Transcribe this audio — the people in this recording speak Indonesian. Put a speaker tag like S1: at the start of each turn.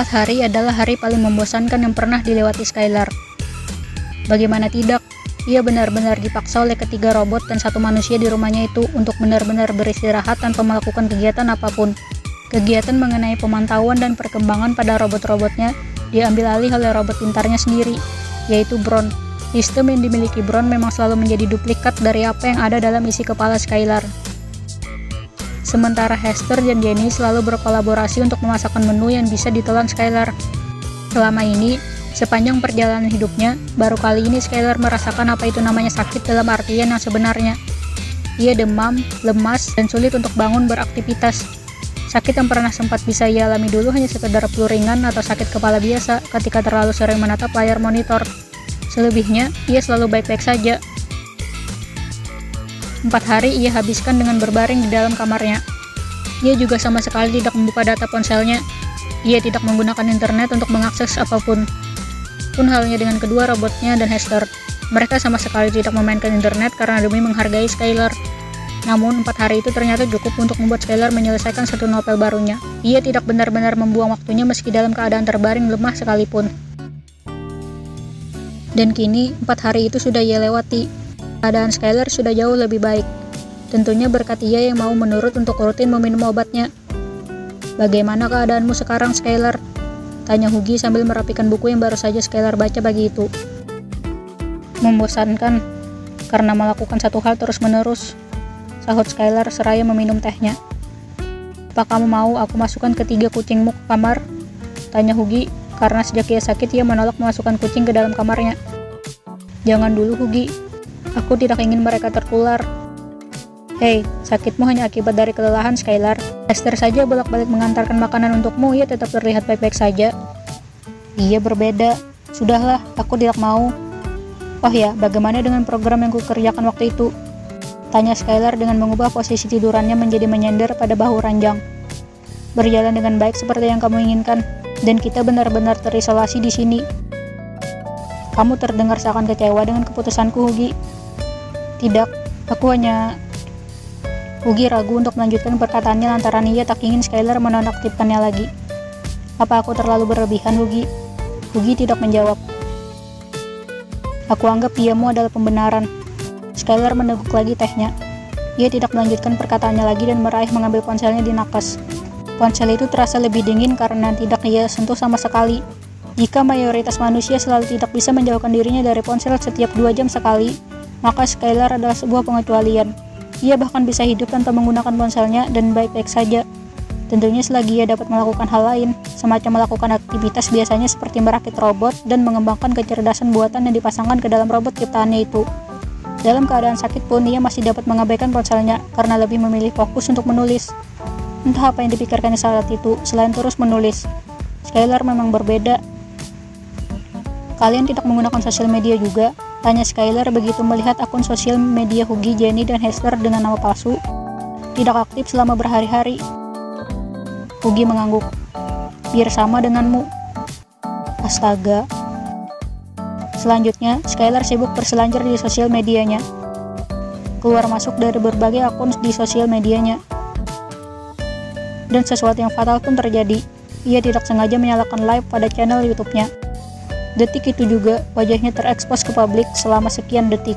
S1: Empat hari adalah hari paling membosankan yang pernah dilewati Skylar. Bagaimana tidak, ia benar-benar dipaksa oleh ketiga robot dan satu manusia di rumahnya itu untuk benar-benar beristirahat tanpa melakukan kegiatan apa pun. Kegiatan mengenai pemantauan dan perkembangan pada robot-robotnya diambil alih oleh robot pintarnya sendiri, yaitu Bron. Sistem yang dimiliki Bron memang selalu menjadi duplikat dari apa yang ada dalam isi kepala Skylar. Sementara Hester dan Jenny selalu berkolaborasi untuk memasakkan menu yang bisa ditelan Skylar. Selama ini, sepanjang perjalanan hidupnya, baru kali ini Skylar merasakan apa itu namanya sakit dalam artian yang sebenarnya. Ia demam, lemas, dan sulit untuk bangun beraktivitas. Sakit yang pernah sempat bisa ia alami dulu hanya sekedar flu ringan atau sakit kepala biasa ketika terlalu sering menatap layar monitor. Selebihnya, ia selalu baik-baik saja, Empat hari ia habiskan dengan berbaring di dalam kamarnya. Ia juga sama sekali tidak membuka data ponselnya. Ia tidak menggunakan internet untuk mengakses apa pun. Pun halnya dengan kedua robotnya dan Hester. Mereka sama sekali tidak memainkan internet karena demi menghargai Skylar. Namun, empat hari itu ternyata cukup untuk membuat Skylar menyelesaikan satu novel barunya. Ia tidak benar-benar membuang waktunya meski dalam keadaan terbaring lemah sekalipun. Dan kini, empat hari itu sudah ia lewati. Keadaan Skylar sudah jauh lebih baik. Tentunya berkat ia yang mau menurut untuk rutin meminum obatnya. Bagaimana keadaanmu sekarang, Skylar? Tanya Hugi sambil merapikan buku yang baru saja Skylar baca pagi itu. Membosankan, karena melakukan satu hal terus-menerus. Sahut Skylar seraya meminum tehnya. Apa kamu mau aku masukkan ketiga kucingmu ke kamar? Tanya Hugi, karena sejak ia sakit ia menolak memasukkan kucing ke dalam kamarnya. Jangan dulu Hugi, Aku tidak ingin mereka tertular. Hei, sakitmu hanya akibat dari kelelahan, Skylar. Esther saja bolak-balik mengantarkan makanan untukmu, ia tetap terlihat baik-baik saja. Ia berbeda. Sudahlah, aku tidak mau. Oh ya, bagaimana dengan program yang kukerjakan waktu itu? Tanya Skylar dengan mengubah posisi tidurannya menjadi menyender pada bahu ranjang. Berjalan dengan baik seperti yang kamu inginkan, dan kita benar-benar terisolasi di sini. Kamu terdengar seakan kecewa dengan keputusanku, Hugi. Tidak, aku hanya... Ugi ragu untuk melanjutkan perkataannya lantaran ia tak ingin Skylar menonaktifkannya lagi. Apa aku terlalu berlebihan, Ugi? Ugi tidak menjawab. Aku anggap diamu adalah pembenaran. Skylar meneguk lagi tehnya. Ia tidak melanjutkan perkataannya lagi dan meraih mengambil ponselnya di nakas. Ponsel itu terasa lebih dingin karena tidak ia sentuh sama sekali. Jika mayoritas manusia selalu tidak bisa menjauhkan dirinya dari ponsel setiap dua jam sekali, maka Skylar adalah sebuah pengecualian. Ia bahkan bisa hidup tanpa menggunakan ponselnya dan baik-baik saja. Tentunya selagi ia dapat melakukan hal lain, semacam melakukan aktivitas biasanya seperti merakit robot dan mengembangkan kecerdasan buatan yang dipasangkan ke dalam robot ciptaannya itu. Dalam keadaan sakit pun ia masih dapat mengabaikan ponselnya karena lebih memilih fokus untuk menulis. Entah apa yang dipikirkannya saat itu, selain terus menulis. Skylar memang berbeda. Kalian tidak menggunakan sosial media juga, Tanya Skylar begitu melihat akun sosial media Hugi, Jenny, dan Hester dengan nama palsu. Tidak aktif selama berhari-hari. Hugi mengangguk. Biar sama denganmu. Astaga. Selanjutnya, Skylar sibuk berselancar di sosial medianya. Keluar masuk dari berbagai akun di sosial medianya. Dan sesuatu yang fatal pun terjadi. Ia tidak sengaja menyalakan live pada channel YouTube-nya. Detik itu juga, wajahnya terekspos ke publik selama sekian detik.